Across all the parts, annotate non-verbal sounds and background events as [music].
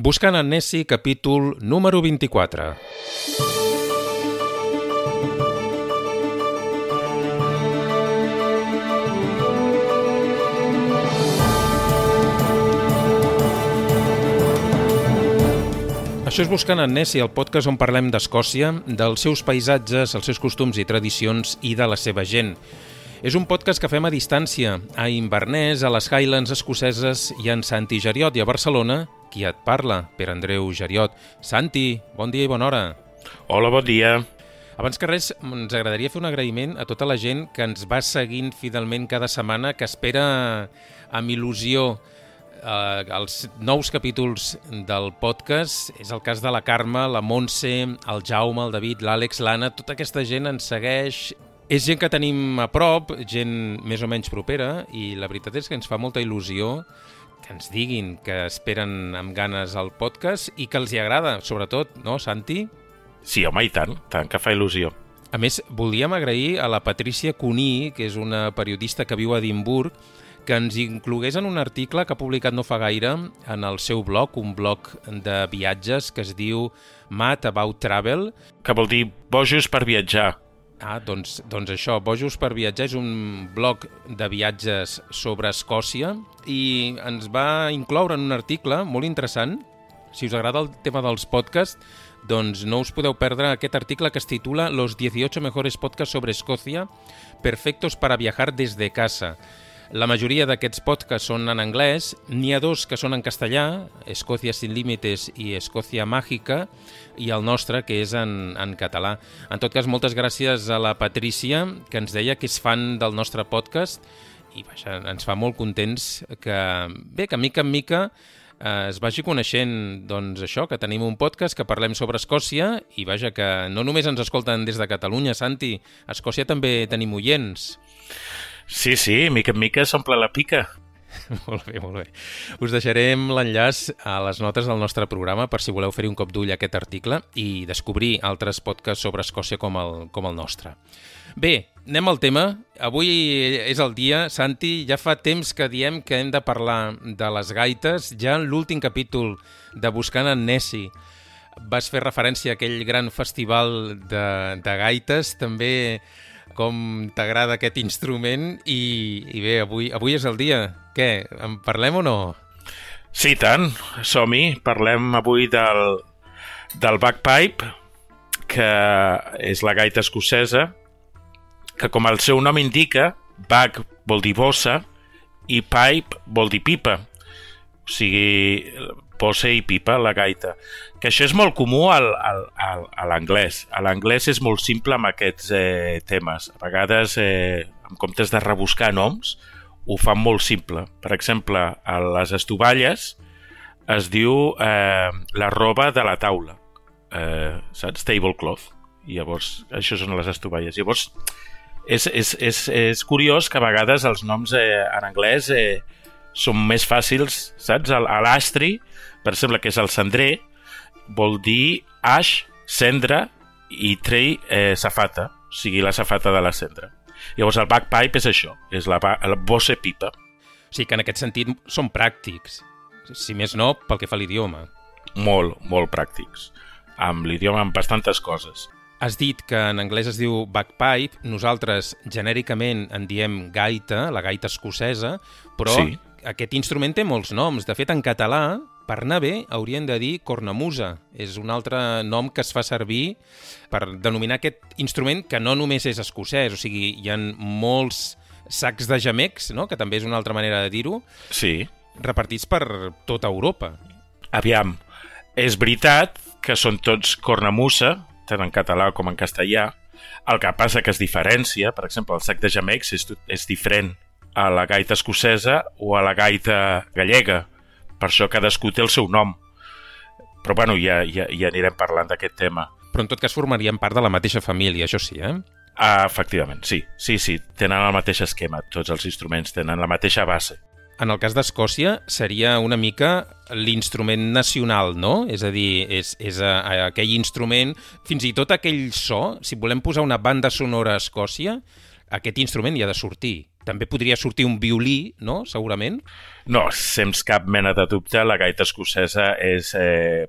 Buscant en Nessi, capítol número 24. Això és Buscant en Nessi, el podcast on parlem d'Escòcia, dels seus paisatges, els seus costums i tradicions i de la seva gent. És un podcast que fem a distància, a Inverness, a les Highlands escoceses i en Santi Geriot i a Barcelona, qui et parla, Per Andreu Geriot. Santi, bon dia i bona hora. Hola, bon dia. Abans que res, ens agradaria fer un agraïment a tota la gent que ens va seguint fidelment cada setmana, que espera amb il·lusió eh, els nous capítols del podcast. És el cas de la Carme, la Montse, el Jaume, el David, l'Àlex, l'Anna... Tota aquesta gent ens segueix. És gent que tenim a prop, gent més o menys propera, i la veritat és que ens fa molta il·lusió que ens diguin que esperen amb ganes el podcast i que els hi agrada, sobretot, no, Santi? Sí, home, i tant, tant que fa il·lusió. A més, volíem agrair a la Patricia Cuní, que és una periodista que viu a Edimburg, que ens inclogués en un article que ha publicat no fa gaire en el seu blog, un blog de viatges que es diu Mat About Travel. Que vol dir bojos per viatjar. Ah, doncs, doncs això, Bojos per viatjar és un blog de viatges sobre Escòcia i ens va incloure en un article molt interessant. Si us agrada el tema dels podcasts, doncs no us podeu perdre aquest article que es titula Los 18 mejores podcasts sobre Escòcia, perfectos para viajar desde casa. La majoria d'aquests podcasts són en anglès, n'hi ha dos que són en castellà, Escòcia sin límites i Escòcia màgica, i el nostre, que és en, en català. En tot cas, moltes gràcies a la Patrícia, que ens deia que és fan del nostre podcast, i vaja, ens fa molt contents que, bé, que mica en mica eh, es vagi coneixent doncs, això, que tenim un podcast que parlem sobre Escòcia i vaja, que no només ens escolten des de Catalunya, Santi, a Escòcia també tenim oients. Sí, sí, mica en mica s'omple la pica. [laughs] molt bé, molt bé. Us deixarem l'enllaç a les notes del nostre programa per si voleu fer-hi un cop d'ull a aquest article i descobrir altres podcasts sobre Escòcia com el, com el nostre. Bé, anem al tema. Avui és el dia, Santi, ja fa temps que diem que hem de parlar de les gaites. Ja en l'últim capítol de Buscant en Nessi vas fer referència a aquell gran festival de, de gaites. També com t'agrada aquest instrument i, i bé, avui, avui és el dia. Què, en parlem o no? Sí, tant, som-hi. Parlem avui del, del bagpipe, que és la gaita escocesa, que com el seu nom indica, bag vol dir bossa i pipe vol dir pipa. O sigui, bossa i pipa, la gaita. Que això és molt comú al, al, al, a l'anglès. A l'anglès és molt simple amb aquests eh, temes. A vegades, eh, en comptes de rebuscar noms, ho fan molt simple. Per exemple, a les estovalles es diu eh, la roba de la taula. Eh, saps? Tablecloth. Llavors, això són les estovalles. Llavors, és, és, és, és curiós que a vegades els noms eh, en anglès eh, són més fàcils, saps? L'astri, per exemple, que és el cendrer, vol dir aix, cendra i trei eh, safata, o sigui, la safata de la cendra. Llavors el bagpipe és això, és la, la bossa pipa. O sigui que en aquest sentit són pràctics, si més no, pel que fa a l'idioma. Molt, molt pràctics. Amb l'idioma, amb bastantes coses. Has dit que en anglès es diu bagpipe, nosaltres genèricament en diem gaita, la gaita escocesa, però sí. aquest instrument té molts noms. De fet, en català per anar bé, haurien de dir cornamusa. És un altre nom que es fa servir per denominar aquest instrument que no només és escocès, o sigui, hi ha molts sacs de gemecs, no? que també és una altra manera de dir-ho, sí. repartits per tota Europa. Aviam, és veritat que són tots cornamusa, tant en català com en castellà, el que passa que es diferència, per exemple, el sac de gemecs és, és diferent a la gaita escocesa o a la gaita gallega, per això cadascú té el seu nom. Però bueno, ja, ja, ja anirem parlant d'aquest tema. Però en tot cas formarien part de la mateixa família, això sí, eh? Ah, efectivament, sí. Sí, sí, tenen el mateix esquema, tots els instruments tenen la mateixa base. En el cas d'Escòcia seria una mica l'instrument nacional, no? És a dir, és, és a, a aquell instrument, fins i tot aquell so, si volem posar una banda sonora a Escòcia, aquest instrument hi ha de sortir. També podria sortir un violí, no?, segurament. No, sense cap mena de dubte, la gaita escocesa és eh,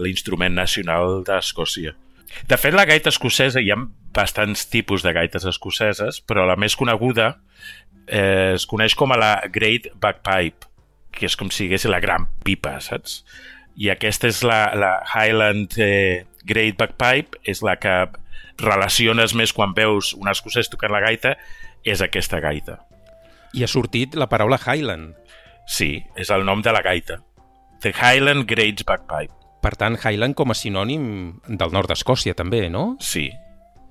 l'instrument nacional d'Escòcia. De fet, la gaita escocesa, hi ha bastants tipus de gaites escoceses, però la més coneguda eh, es coneix com a la Great Bagpipe, que és com si digués la gran pipa, saps? I aquesta és la, la Highland eh, Great Bagpipe, és la que relaciones més quan veus un escocès tocant la gaita, és aquesta gaita. I ha sortit la paraula Highland. Sí, és el nom de la gaita. The Highland Great Bagpipe. Per tant, Highland com a sinònim del nord d'Escòcia, també, no? Sí.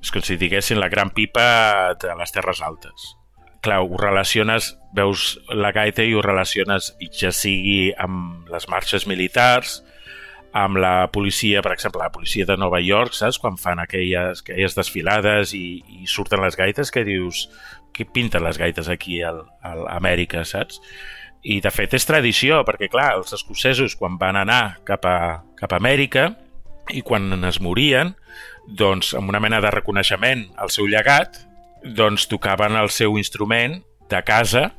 És com si diguessin la gran pipa de les Terres Altes. Clar, ho relaciones, veus la gaita i ho relaciones ja sigui amb les marxes militars, amb la policia, per exemple, la policia de Nova York, saps? Quan fan aquelles, aquelles desfilades i, i surten les gaites, que dius, què pinten les gaites aquí a Amèrica, saps? I, de fet, és tradició, perquè, clar, els escocesos, quan van anar cap a, cap a Amèrica i quan es morien, doncs, amb una mena de reconeixement al seu llegat, doncs tocaven el seu instrument de casa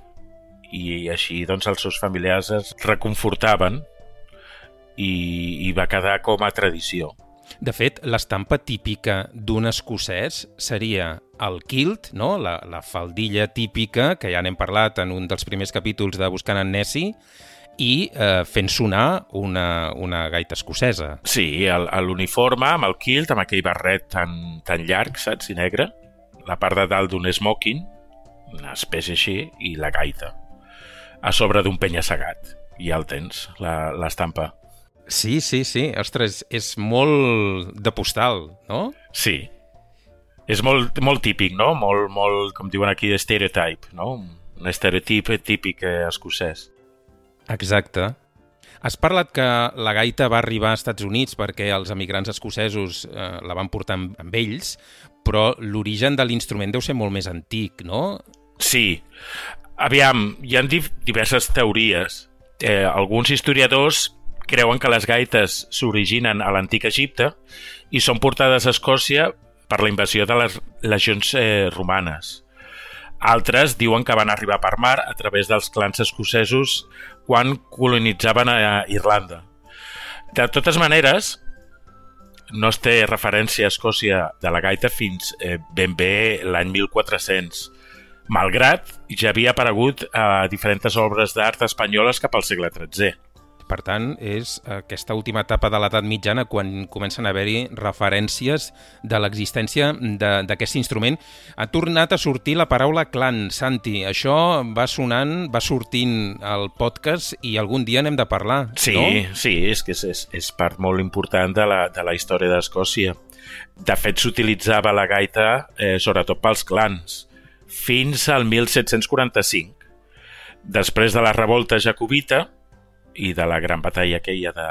i així doncs els seus familiars es reconfortaven i, i va quedar com a tradició. De fet, l'estampa típica d'un escocès seria el kilt, no? la, la faldilla típica, que ja n'hem parlat en un dels primers capítols de Buscant en Nessie, i eh, fent sonar una, una gaita escocesa. Sí, l'uniforme amb el kilt, amb aquell barret tan, tan llarg, saps, i negre, la part de dalt d'un smoking, una espècie així, i la gaita. A sobre d'un penya-segat. I ja el tens, l'estampa. Sí, sí, sí. Ostres, és molt de postal, no? Sí. És molt, molt típic, no? Molt, molt, com diuen aquí, stereotype, no? Un estereotip típic eh, escocès. Exacte. Has parlat que la gaita va arribar als Estats Units perquè els emigrants escocesos eh, la van portar amb, amb ells, però l'origen de l'instrument deu ser molt més antic, no? Sí. Aviam, hi ha diverses teories. Eh, alguns historiadors creuen que les gaites s'originen a l'antic Egipte i són portades a Escòcia per la invasió de les legions eh, romanes. Altres diuen que van arribar per mar a través dels clans escocesos quan colonitzaven a Irlanda. De totes maneres, no es té referència a Escòcia de la gaita fins eh, ben bé l'any 1400, malgrat ja havia aparegut a diferents obres d'art espanyoles cap al segle XIII. Per tant, és aquesta última etapa de l'edat mitjana quan comencen a haver-hi referències de l'existència d'aquest instrument. Ha tornat a sortir la paraula clan, Santi. Això va sonant, va sortint al podcast i algun dia n'hem de parlar, sí, no? Sí, és que és, és part molt important de la, de la història d'Escòcia. De fet, s'utilitzava la gaita eh, sobretot pels clans fins al 1745. Després de la revolta jacobita, i de la gran batalla aquella de,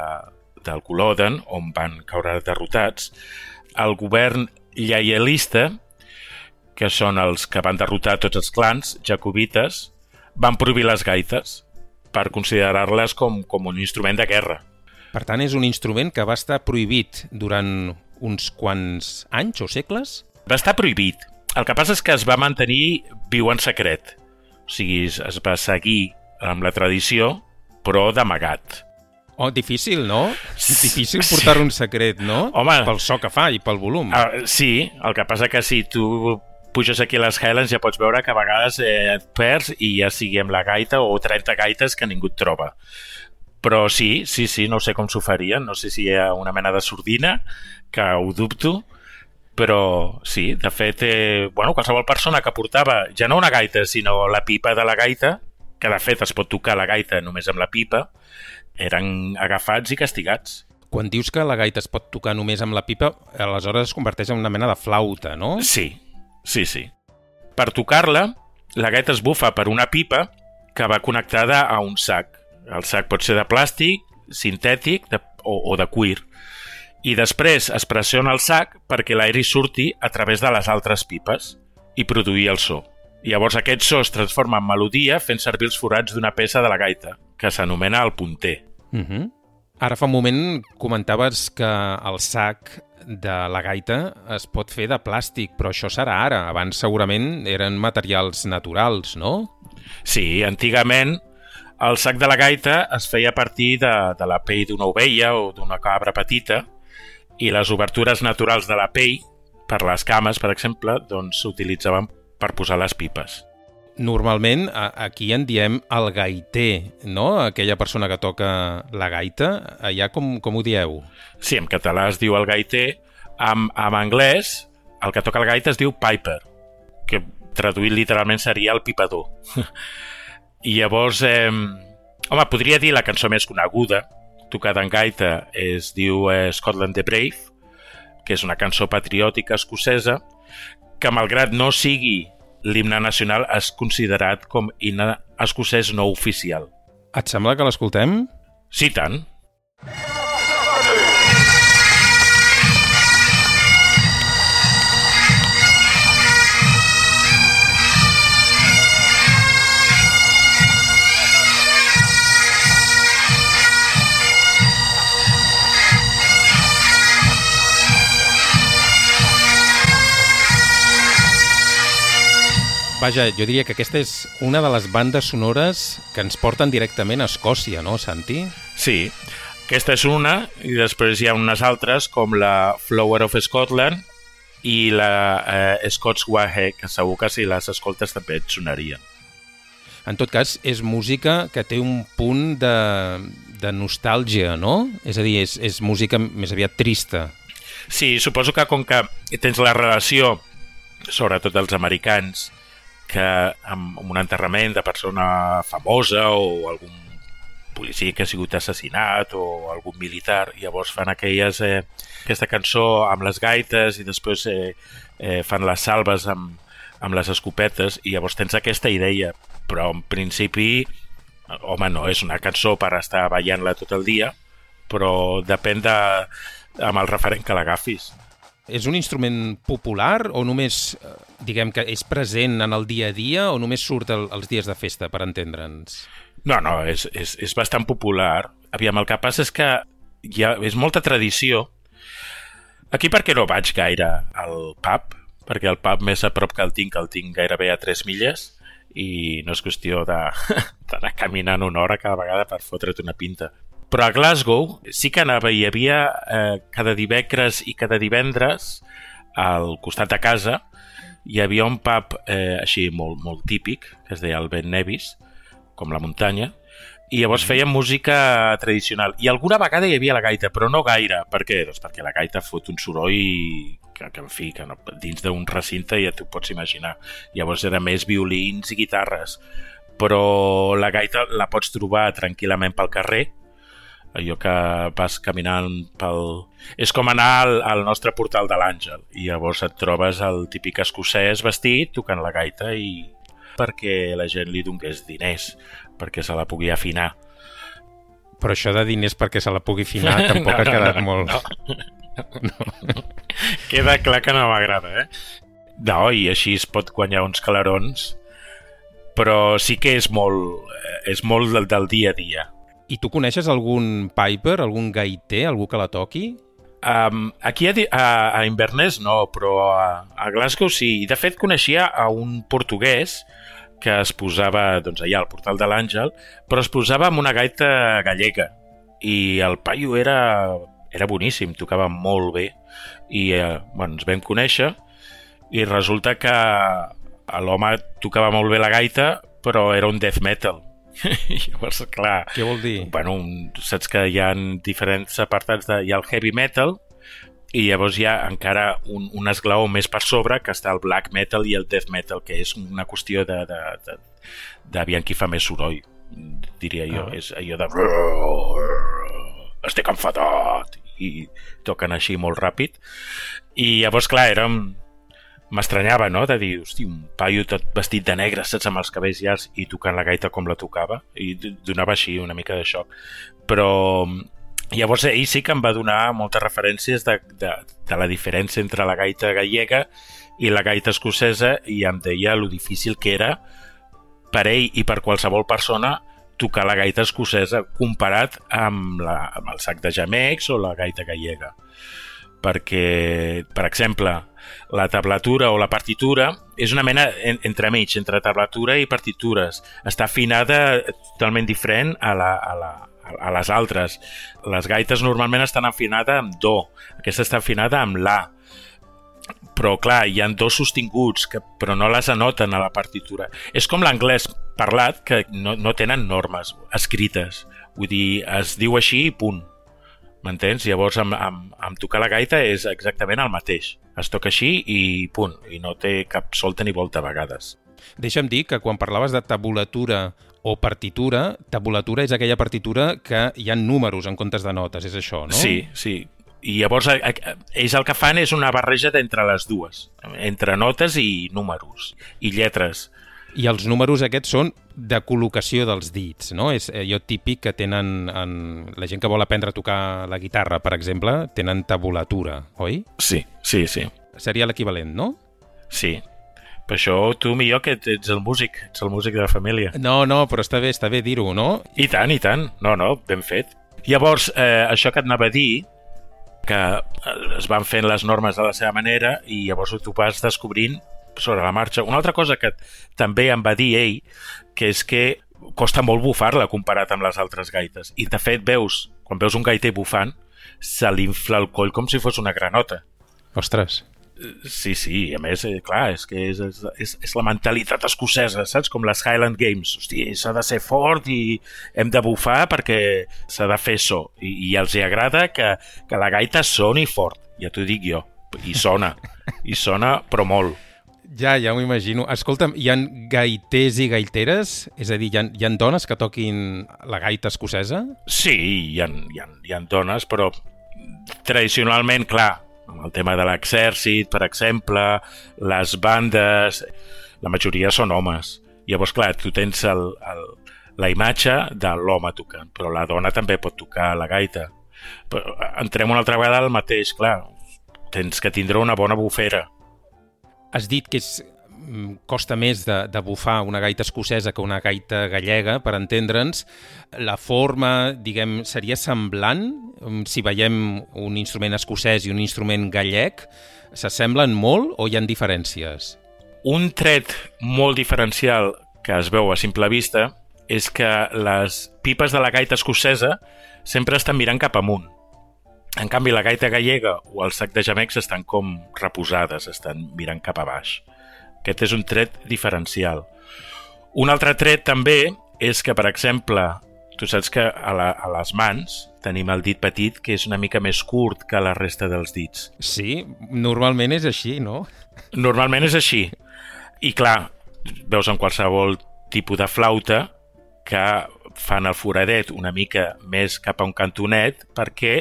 del Culloden, on van caure derrotats, el govern lleialista, que són els que van derrotar tots els clans jacobites, van prohibir les gaites per considerar-les com, com un instrument de guerra. Per tant, és un instrument que va estar prohibit durant uns quants anys o segles? Va estar prohibit. El que passa és que es va mantenir viu en secret. O sigui, es va seguir amb la tradició però d'amagat. Oh, difícil, no? Difícil portar un secret, no? Home... Pel so que fa i pel volum. Uh, sí, el que passa que si tu puges aquí a les Highlands ja pots veure que a vegades eh, et perds i ja sigui amb la gaita o 30 gaites que ningú et troba. Però sí, sí, sí, no sé com s'ho farien, no sé si hi ha una mena de sordina, que ho dubto, però sí, de fet, eh, bueno, qualsevol persona que portava ja no una gaita, sinó la pipa de la gaita, que de fet es pot tocar la gaita només amb la pipa, eren agafats i castigats. Quan dius que la gaita es pot tocar només amb la pipa, aleshores es converteix en una mena de flauta, no? Sí, sí, sí. Per tocar-la, la gaita es bufa per una pipa que va connectada a un sac. El sac pot ser de plàstic, sintètic de, o, o de cuir. I després es pressiona el sac perquè l'aire surti a través de les altres pipes i produir el so. Llavors aquest so es transforma en melodia fent servir els forats d'una peça de la gaita, que s'anomena el punter. Uh mhm. -huh. Ara fa un moment comentaves que el sac de la gaita es pot fer de plàstic, però això serà ara. Abans segurament eren materials naturals, no? Sí, antigament el sac de la gaita es feia a partir de, de la pell d'una ovella o d'una cabra petita i les obertures naturals de la pell, per les cames, per exemple, doncs s'utilitzaven per posar les pipes. Normalment aquí en diem el gaiter, no? Aquella persona que toca la gaita. Allà com, com ho dieu? Sí, en català es diu el gaiter. En, en anglès, el que toca la gaita es diu piper, que traduït literalment seria el pipador. [laughs] I llavors, eh, home, podria dir la cançó més coneguda, tocada en gaita, es diu eh, Scotland the Brave, que és una cançó patriòtica escocesa, que malgrat no sigui l'himne nacional és considerat com himne escocès no oficial. Et sembla que l'escoltem? Sí, tant. Vaja, jo diria que aquesta és una de les bandes sonores que ens porten directament a Escòcia, no, Santi? Sí, aquesta és una, i després hi ha unes altres, com la Flower of Scotland i la eh, Scots Wahe, que segur que si les escoltes també et sonarien. En tot cas, és música que té un punt de, de nostàlgia, no? És a dir, és, és música més aviat trista. Sí, suposo que com que tens la relació, sobretot els americans, que amb, un enterrament de persona famosa o algun policia que ha sigut assassinat o algun militar, llavors fan aquelles, eh, aquesta cançó amb les gaites i després eh, eh, fan les salves amb, amb les escopetes i llavors tens aquesta idea, però en principi, home, no és una cançó per estar ballant-la tot el dia, però depèn de, amb el referent que l'agafis. És un instrument popular o només, eh, diguem que és present en el dia a dia o només surt el, els dies de festa, per entendre'ns? No, no, és, és, és bastant popular. Aviam, el que passa és que hi ha, és molta tradició. Aquí perquè no vaig gaire al pub, perquè el pub més a prop que el tinc, el tinc gairebé a 3 milles, i no és qüestió [laughs] d'anar caminant una hora cada vegada per fotre't una pinta. Però a Glasgow sí que anava, hi havia eh, cada divendres i cada divendres al costat de casa hi havia un pub eh, així molt, molt típic, que es deia el Ben Nevis, com la muntanya, i llavors feien música tradicional. I alguna vegada hi havia la gaita, però no gaire. Per què? Doncs perquè la gaita fot un soroll que, que en fi, que no, dins d'un recinte ja t'ho pots imaginar. Llavors era més violins i guitarres. Però la gaita la pots trobar tranquil·lament pel carrer, allò que vas caminant pel... És com anar al, al nostre portal de l'Àngel i llavors et trobes el típic escocès vestit tocant la gaita i perquè la gent li donés diners, perquè se la pugui afinar. Però això de diners perquè se la pugui afinar tampoc [laughs] no, no, ha quedat no, molt... No. [laughs] no. Queda clar que no m'agrada, eh? No, i així es pot guanyar uns calarons, però sí que és molt, eh, és molt del, del dia a dia i tu coneixes algun Piper, algun gaiter, algú que la toqui? Um, aquí a, a, a Inverness no, però a, a Glasgow sí. De fet, coneixia a un portuguès que es posava doncs, allà al portal de l'Àngel, però es posava amb una gaita gallega. I el paio era, era boníssim, tocava molt bé. I eh, bueno, ens vam conèixer i resulta que l'home tocava molt bé la gaita, però era un death metal [laughs] Llavors, clar... Què vol dir? Bueno, saps que hi ha diferents apartats de... Hi ha el heavy metal i llavors hi ha encara un, un esglaó més per sobre que està el black metal i el death metal, que és una qüestió de, de, de, de qui fa més soroll, diria jo. Ah. És allò de... Estic enfadat! I toquen així molt ràpid. I llavors, clar, érem m'estranyava, no?, de dir, hosti, un paio tot vestit de negre, saps, amb els cabells llargs i tocant la gaita com la tocava, i donava així una mica de xoc. Però llavors ell sí que em va donar moltes referències de, de, de la diferència entre la gaita gallega i la gaita escocesa i em deia lo difícil que era per ell i per qualsevol persona tocar la gaita escocesa comparat amb, la, amb el sac de gemecs o la gaita gallega. Perquè, per exemple, la tablatura o la partitura és una mena en, entremig, entre tablatura i partitures. Està afinada totalment diferent a, la, a, la, a les altres. Les gaites normalment estan afinades amb do, aquesta està afinada amb la però clar, hi han dos sostinguts, que, però no les anoten a la partitura. És com l'anglès parlat, que no, no tenen normes escrites. Vull dir, es diu així i punt. M'entens? Llavors, amb, amb, amb tocar la gaita és exactament el mateix. Es toca així i punt. I no té cap solta ni volta a vegades. Deixa'm dir que quan parlaves de tabulatura o partitura, tabulatura és aquella partitura que hi ha números en comptes de notes, és això, no? Sí, sí. I llavors ells el que fan és una barreja d'entre les dues, entre notes i números, i lletres. I els números aquests són de col·locació dels dits, no? És allò típic que tenen... En... La gent que vol aprendre a tocar la guitarra, per exemple, tenen tabulatura, oi? Sí, sí, sí. Seria l'equivalent, no? Sí. Per això tu millor que ets el músic, ets el músic de la família. No, no, però està bé, està bé dir-ho, no? I tant, i tant. No, no, ben fet. Llavors, eh, això que et anava a dir, que es van fent les normes de la seva manera i llavors tu vas descobrint sobre la marxa. Una altra cosa que també em va dir ell, que és que costa molt bufar-la comparat amb les altres gaites. I de fet veus, quan veus un gaiter bufant, se li infla el coll com si fos una granota. Ostres. Sí, sí, a més, eh, clar, és que és, és, és la mentalitat escocesa, saps? Com les Highland Games. Hosti, s'ha de ser fort i hem de bufar perquè s'ha de fer so. I, I els hi agrada que, que la gaita soni fort, ja t'ho dic jo. I sona, i sona, però molt. Ja, ja m'ho imagino. Escolta'm, hi han gaiters i gaiteres? És a dir, hi ha, hi ha dones que toquin la gaita escocesa? Sí, hi ha, hi ha, hi ha dones, però tradicionalment, clar, amb el tema de l'exèrcit, per exemple, les bandes, la majoria són homes. Llavors, clar, tu tens el, el, la imatge de l'home tocant, però la dona també pot tocar la gaita. Però entrem una altra vegada al mateix, clar, tens que tindre una bona bufera. Has dit que és, mm, costa més de, de bufar una gaita escocesa que una gaita gallega, per entendre'ns. La forma, diguem, seria semblant mm, si veiem un instrument escocès i un instrument gallec? S'assemblen molt o hi han diferències? Un tret molt diferencial que es veu a simple vista és que les pipes de la gaita escocesa sempre estan mirant cap amunt. En canvi, la gaita gallega o el sac de gemecs estan com reposades, estan mirant cap a baix. Aquest és un tret diferencial. Un altre tret també és que, per exemple, tu saps que a, la, a les mans tenim el dit petit que és una mica més curt que la resta dels dits. Sí, normalment és així, no? Normalment és així. I clar, veus en qualsevol tipus de flauta que fan el foradet una mica més cap a un cantonet perquè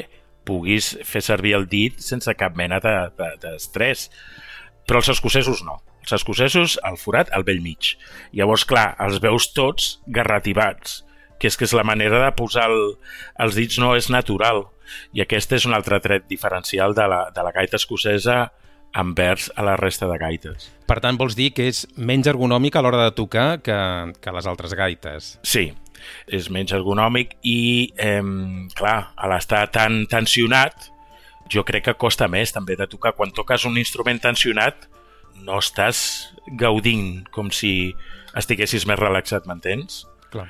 puguis fer servir el dit sense cap mena d'estrès. De, de Però els escocesos no. Els escocesos, el forat al vell mig. Llavors, clar, els veus tots garrativats, que és que és la manera de posar el, els dits no és natural. I aquest és un altre tret diferencial de la, de la gaita escocesa envers a la resta de gaites. Per tant, vols dir que és menys ergonòmic a l'hora de tocar que, que les altres gaites? Sí, és menys ergonòmic i, eh, clar, a l'estar tan tensionat, jo crec que costa més també de tocar. Quan toques un instrument tensionat, no estàs gaudint com si estiguessis més relaxat, m'entens? Clar.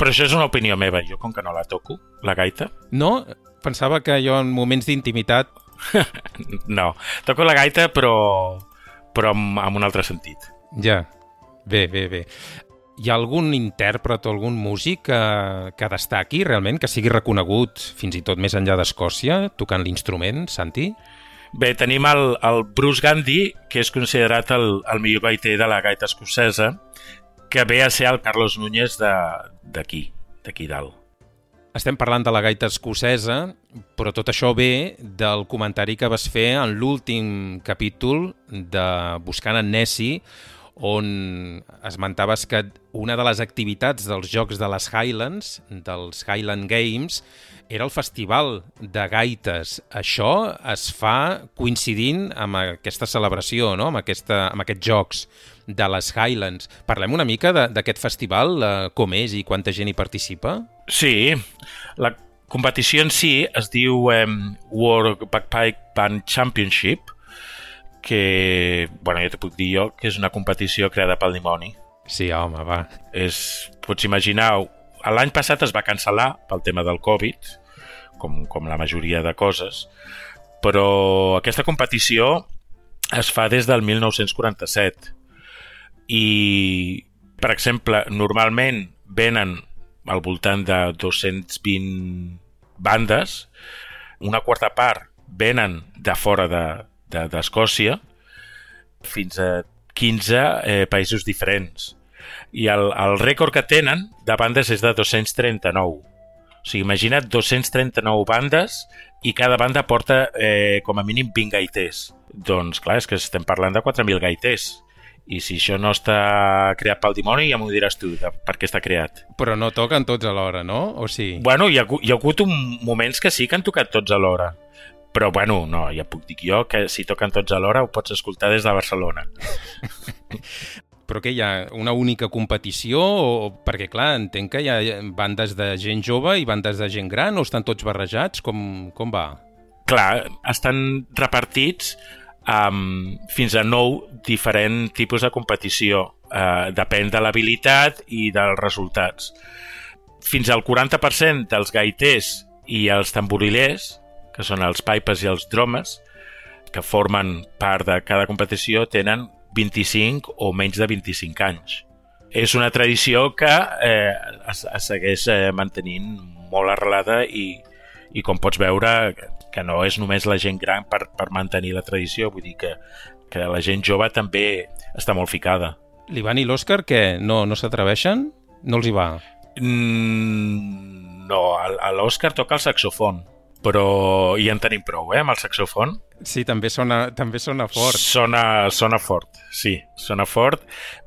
Però això és una opinió meva, jo com que no la toco, la gaita. No? Pensava que jo en moments d'intimitat [laughs] no, toco la gaita però, però amb, amb un altre sentit. Ja, bé, bé, bé. Hi ha algun intèrpret o algun músic que, que destaqui realment, que sigui reconegut fins i tot més enllà d'Escòcia, tocant l'instrument, Santi? Bé, tenim el, el Bruce Gandhi, que és considerat el, el millor gaiter de la gaita escocesa, que ve a ser el Carlos Núñez d'aquí, d'aquí dalt. Estem parlant de la gaita escocesa, però tot això ve del comentari que vas fer en l'últim capítol de Buscant en Nessie, on esmentaves que una de les activitats dels Jocs de les Highlands, dels Highland Games, era el festival de gaites. Això es fa coincidint amb aquesta celebració, no? amb, aquesta, amb aquests jocs de les Highlands. Parlem una mica d'aquest festival, com és i quanta gent hi participa? Sí, la competició en si es diu eh, World Bagpipe Band Championship, que, bueno, ja t'ho puc dir jo, que és una competició creada pel dimoni. Sí, home, va. És, pots imaginar, l'any passat es va cancel·lar pel tema del Covid, com, com la majoria de coses, però aquesta competició es fa des del 1947 i, per exemple, normalment venen al voltant de 220 bandes, una quarta part venen de fora d'Escòcia, de, de, fins a 15 eh, països diferents. I el, el rècord que tenen de bandes és de 239. O sigui, imagina't 239 bandes i cada banda porta eh, com a mínim 20 gaiters. Doncs clar, és que estem parlant de 4.000 gaiters. I si això no està creat pel dimoni, ja m'ho diràs tu, de per què està creat. Però no toquen tots alhora, no? O sí? Bueno, hi ha, hi ha hagut un, moments que sí que han tocat tots alhora. Però, bueno, no, ja puc dir jo que si toquen tots alhora ho pots escoltar des de Barcelona. [laughs] però que hi ha una única competició? O, perquè, clar, entenc que hi ha bandes de gent jove i bandes de gent gran, o estan tots barrejats? Com, com va? Clar, estan repartits amb fins a nou diferents tipus de competició. Eh, depèn de l'habilitat i dels resultats. Fins al 40% dels gaiters i els tamborilers, que són els pipes i els dromes, que formen part de cada competició, tenen 25 o menys de 25 anys. És una tradició que eh, es, es segueix eh, mantenint molt arrelada i, i com pots veure que no és només la gent gran per, per mantenir la tradició, vull dir que, que la gent jove també està molt ficada. L'Ivan i l'Òscar, què? No, no s'atreveixen? No els hi va? Mm, no, l'Òscar toca el saxofon però hi en tenim prou, eh, amb el saxofon. Sí, també sona, també sona fort. Sona, sona fort, sí, sona fort,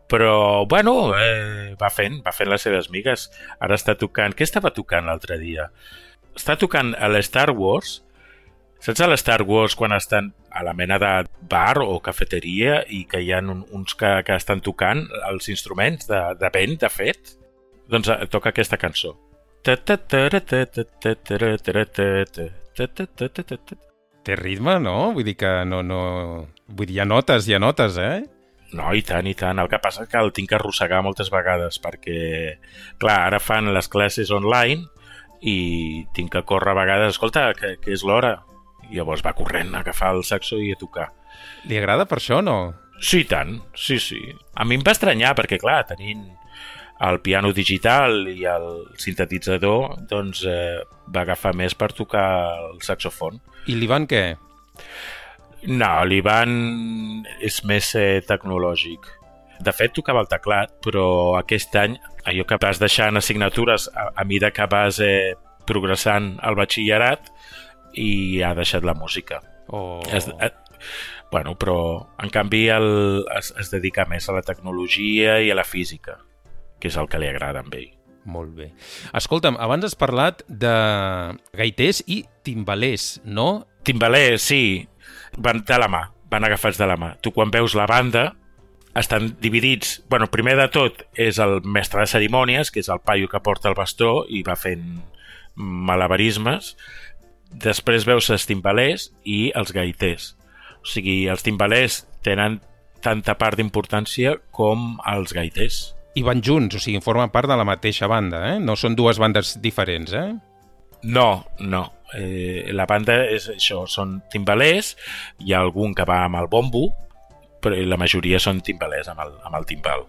però, bueno, eh, va fent, va fent les seves migues. Ara està tocant... Què estava tocant l'altre dia? Està tocant a l'Star Wars, Saps a l'Star Wars quan estan a la mena de bar o cafeteria i que hi ha uns que, que estan tocant els instruments de, de vent, de fet? Doncs eh, toca aquesta cançó. Té ritme, no? Vull dir que no... no... Vull dir, hi ha notes, hi ha notes, eh? No, i tant, i tant. El que passa és que el tinc que arrossegar moltes vegades perquè, clar, ara fan les classes online i tinc que córrer a vegades, escolta, que, que és l'hora. I llavors va corrent a agafar el saxo i a tocar. Li agrada per això, no? Sí, tant, sí, sí. A mi em va estranyar perquè, clar, tenint el piano digital i el sintetitzador doncs, eh, va agafar més per tocar el saxofon. I l'Ivan què? No, l'Ivan és més eh, tecnològic. De fet, tocava el teclat, però aquest any, allò que vas deixant assignatures a, a mida que vas eh, progressant al batxillerat i ha deixat la música. Oh. Es, eh, bueno, però en canvi el, es, es dedica més a la tecnologia i a la física que és el que li agrada amb ell. Molt bé. Escolta'm, abans has parlat de gaiters i timbalers, no? Timbalers, sí. Van de la mà, van agafats de la mà. Tu quan veus la banda, estan dividits... bueno, primer de tot és el mestre de cerimònies, que és el paio que porta el bastó i va fent malabarismes. Després veus els timbalers i els gaiters. O sigui, els timbalers tenen tanta part d'importància com els gaiters i van junts, o sigui, formen part de la mateixa banda, eh? No són dues bandes diferents, eh? No, no. Eh, la banda és això, són timbalers, hi ha algun que va amb el bombo, però la majoria són timbalers amb el, amb el timbal.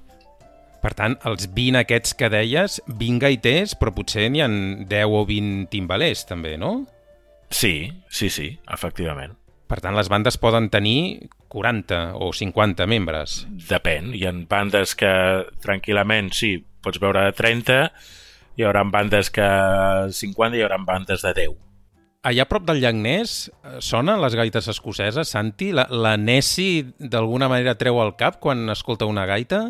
Per tant, els 20 aquests que deies, 20 gaiters, però potser n'hi han 10 o 20 timbalers, també, no? Sí, sí, sí, efectivament. Per tant, les bandes poden tenir 40 o 50 membres. Depèn. Hi ha bandes que tranquil·lament, sí, pots veure 30, hi haurà bandes que 50 i hi haurà bandes de 10. Allà a prop del llac Ness eh, sonen les gaites escoceses, Santi? La, la Nessi d'alguna manera treu el cap quan escolta una gaita?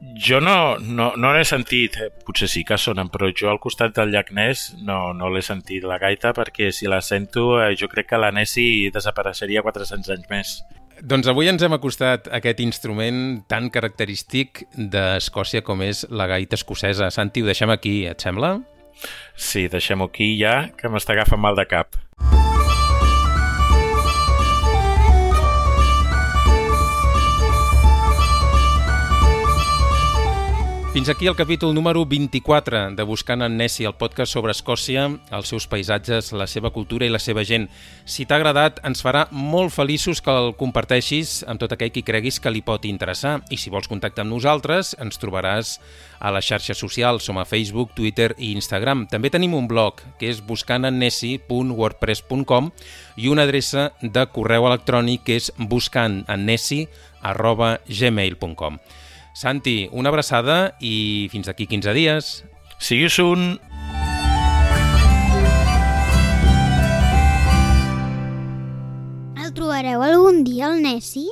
Jo no, no, no l'he sentit, eh, potser sí que sonen, però jo al costat del llac Ness no, no l'he sentit la gaita perquè si la sento eh, jo crec que la Nessi desapareixeria 400 anys més. Doncs avui ens hem acostat a aquest instrument tan característic d'Escòcia com és la gaita escocesa. Santi, ho deixem aquí, et sembla? Sí, deixem-ho aquí ja, que m'està agafant mal de cap. Fins aquí el capítol número 24 de Buscant en Nessie, el podcast sobre Escòcia, els seus paisatges, la seva cultura i la seva gent. Si t'ha agradat, ens farà molt feliços que el comparteixis amb tot aquell qui creguis que li pot interessar. I si vols contactar amb nosaltres, ens trobaràs a les xarxes socials, som a Facebook, Twitter i Instagram. També tenim un blog, que és buscantennessi.wordpress.com i una adreça de correu electrònic que és buscantennessi.gmail.com. Santi, una abraçada i fins aquí 15 dies. See you soon! El trobareu algun dia, el Nessi?